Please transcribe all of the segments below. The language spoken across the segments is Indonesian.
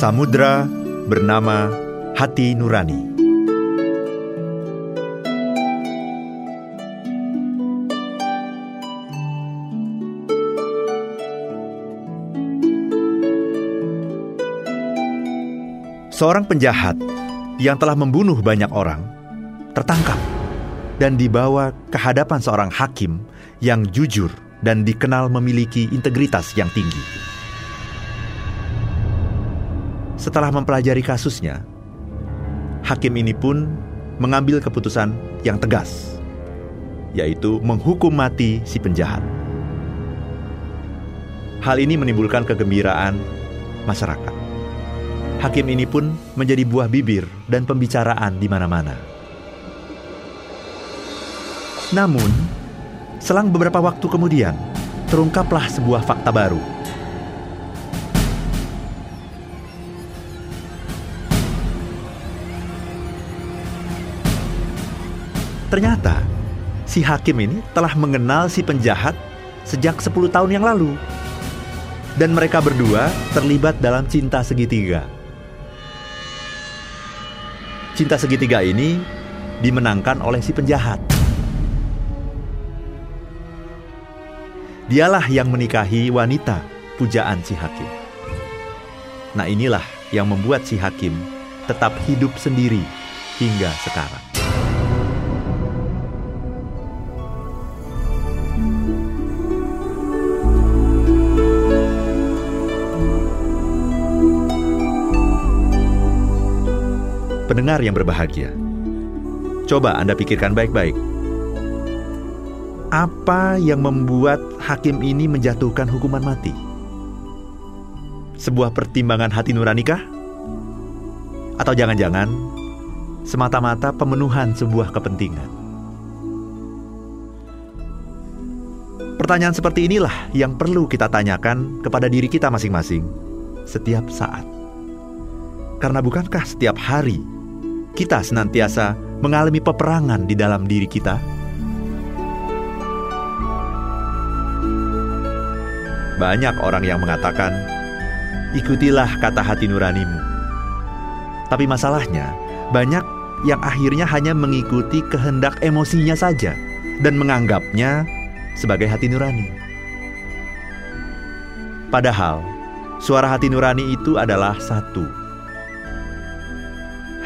Samudra bernama Hati Nurani. Seorang penjahat yang telah membunuh banyak orang tertangkap dan dibawa ke hadapan seorang hakim yang jujur dan dikenal memiliki integritas yang tinggi. Setelah mempelajari kasusnya, hakim ini pun mengambil keputusan yang tegas, yaitu menghukum mati si penjahat. Hal ini menimbulkan kegembiraan masyarakat hakim ini pun menjadi buah bibir dan pembicaraan di mana-mana. Namun, selang beberapa waktu kemudian, terungkaplah sebuah fakta baru. Ternyata, si hakim ini telah mengenal si penjahat sejak 10 tahun yang lalu. Dan mereka berdua terlibat dalam cinta segitiga. Cinta segitiga ini dimenangkan oleh si penjahat. Dialah yang menikahi wanita pujaan si hakim. Nah, inilah yang membuat si hakim tetap hidup sendiri hingga sekarang. Pendengar yang berbahagia, coba Anda pikirkan baik-baik. Apa yang membuat hakim ini menjatuhkan hukuman mati? Sebuah pertimbangan hati nuranikah? Atau jangan-jangan semata-mata pemenuhan sebuah kepentingan? Pertanyaan seperti inilah yang perlu kita tanyakan kepada diri kita masing-masing setiap saat. Karena bukankah setiap hari kita senantiasa mengalami peperangan di dalam diri kita? Banyak orang yang mengatakan, "Ikutilah kata hati nuranimu." Tapi masalahnya, banyak yang akhirnya hanya mengikuti kehendak emosinya saja dan menganggapnya sebagai hati nurani. Padahal, suara hati nurani itu adalah satu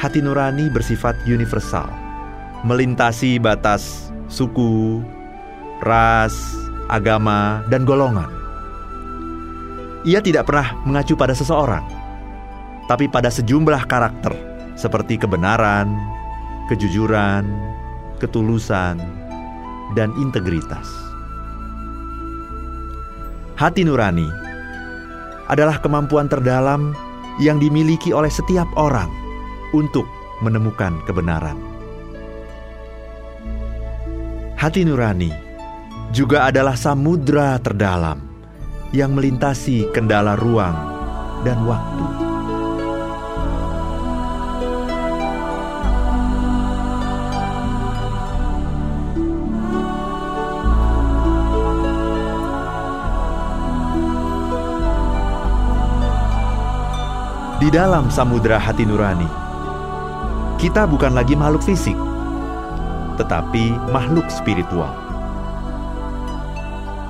hati nurani bersifat universal, melintasi batas suku, ras, agama, dan golongan. Ia tidak pernah mengacu pada seseorang, tapi pada sejumlah karakter seperti kebenaran, kejujuran, ketulusan, dan integritas. Hati nurani adalah kemampuan terdalam yang dimiliki oleh setiap orang untuk menemukan kebenaran. Hati nurani juga adalah samudra terdalam yang melintasi kendala ruang dan waktu. Di dalam samudra hati nurani, kita bukan lagi makhluk fisik, tetapi makhluk spiritual.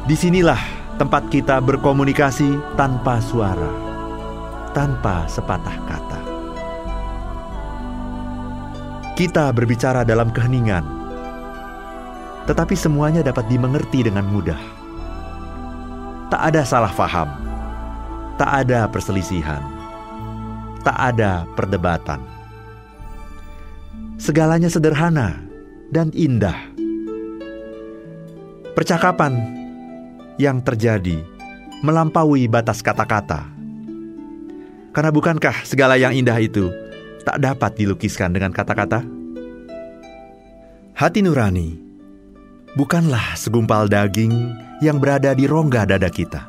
Di sinilah tempat kita berkomunikasi tanpa suara, tanpa sepatah kata. Kita berbicara dalam keheningan, tetapi semuanya dapat dimengerti dengan mudah. Tak ada salah faham, tak ada perselisihan, tak ada perdebatan Segalanya sederhana dan indah. Percakapan yang terjadi melampaui batas kata-kata. Karena bukankah segala yang indah itu tak dapat dilukiskan dengan kata-kata? Hati nurani bukanlah segumpal daging yang berada di rongga dada kita.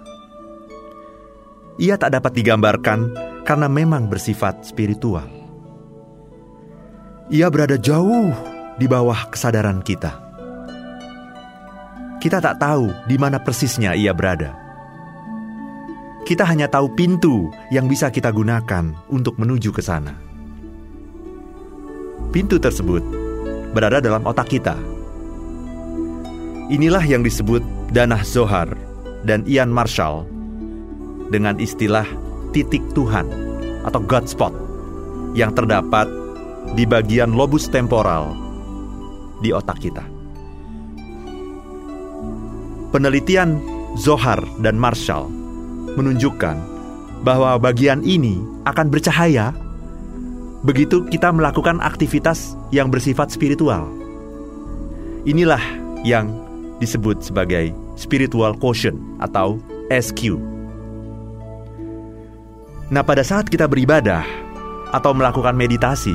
Ia tak dapat digambarkan karena memang bersifat spiritual. Ia berada jauh di bawah kesadaran kita. Kita tak tahu di mana persisnya ia berada. kita hanya tahu pintu yang bisa kita gunakan untuk menuju ke sana. Pintu tersebut berada dalam otak kita. Inilah yang disebut Danah Zohar dan Ian Marshall dengan istilah titik Tuhan atau God spot yang terdapat di bagian lobus temporal di otak kita. Penelitian Zohar dan Marshall menunjukkan bahwa bagian ini akan bercahaya begitu kita melakukan aktivitas yang bersifat spiritual. Inilah yang disebut sebagai spiritual quotient atau SQ. Nah, pada saat kita beribadah atau melakukan meditasi,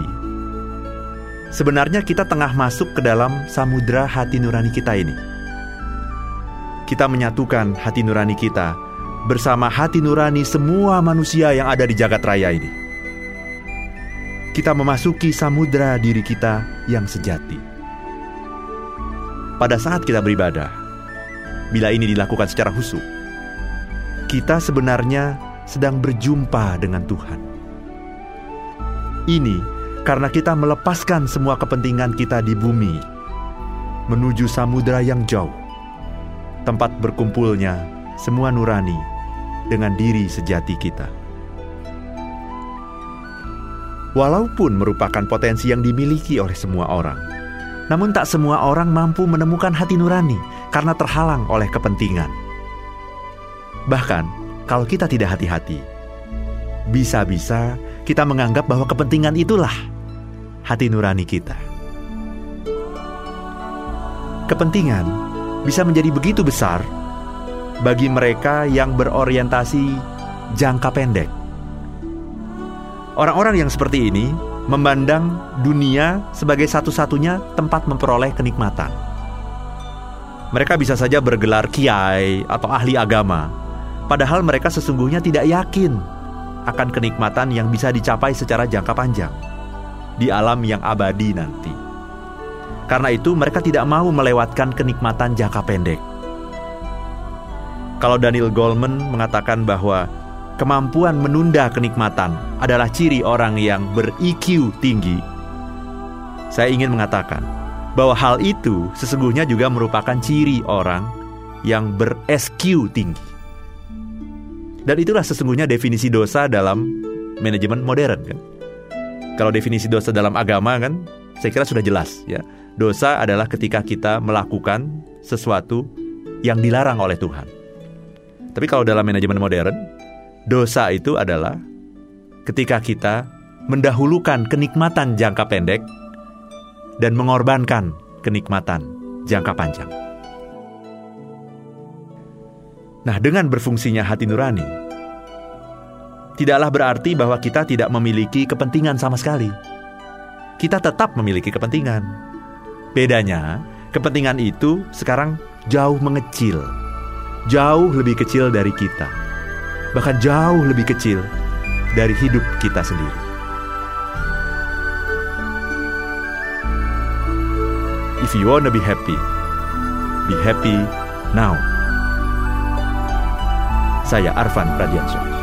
sebenarnya kita tengah masuk ke dalam samudra hati nurani kita ini. Kita menyatukan hati nurani kita bersama hati nurani semua manusia yang ada di jagat raya ini. Kita memasuki samudra diri kita yang sejati. Pada saat kita beribadah, bila ini dilakukan secara khusyuk, kita sebenarnya sedang berjumpa dengan Tuhan. Ini karena kita melepaskan semua kepentingan kita di bumi menuju samudera yang jauh, tempat berkumpulnya semua nurani dengan diri sejati kita. Walaupun merupakan potensi yang dimiliki oleh semua orang, namun tak semua orang mampu menemukan hati nurani karena terhalang oleh kepentingan. Bahkan, kalau kita tidak hati-hati, bisa-bisa kita menganggap bahwa kepentingan itulah hati nurani kita. Kepentingan bisa menjadi begitu besar bagi mereka yang berorientasi jangka pendek. Orang-orang yang seperti ini memandang dunia sebagai satu-satunya tempat memperoleh kenikmatan. Mereka bisa saja bergelar kiai atau ahli agama, padahal mereka sesungguhnya tidak yakin akan kenikmatan yang bisa dicapai secara jangka panjang di alam yang abadi nanti. Karena itu, mereka tidak mau melewatkan kenikmatan jangka pendek. Kalau Daniel Goleman mengatakan bahwa kemampuan menunda kenikmatan adalah ciri orang yang ber-EQ tinggi, saya ingin mengatakan bahwa hal itu sesungguhnya juga merupakan ciri orang yang ber-SQ tinggi. Dan itulah sesungguhnya definisi dosa dalam manajemen modern kan. Kalau definisi dosa dalam agama kan saya kira sudah jelas ya. Dosa adalah ketika kita melakukan sesuatu yang dilarang oleh Tuhan. Tapi kalau dalam manajemen modern, dosa itu adalah ketika kita mendahulukan kenikmatan jangka pendek dan mengorbankan kenikmatan jangka panjang. Nah, dengan berfungsinya hati nurani, tidaklah berarti bahwa kita tidak memiliki kepentingan sama sekali. Kita tetap memiliki kepentingan. Bedanya, kepentingan itu sekarang jauh mengecil, jauh lebih kecil dari kita, bahkan jauh lebih kecil dari hidup kita sendiri. If you wanna be happy, be happy now. Saya Arvan Pradiansyah.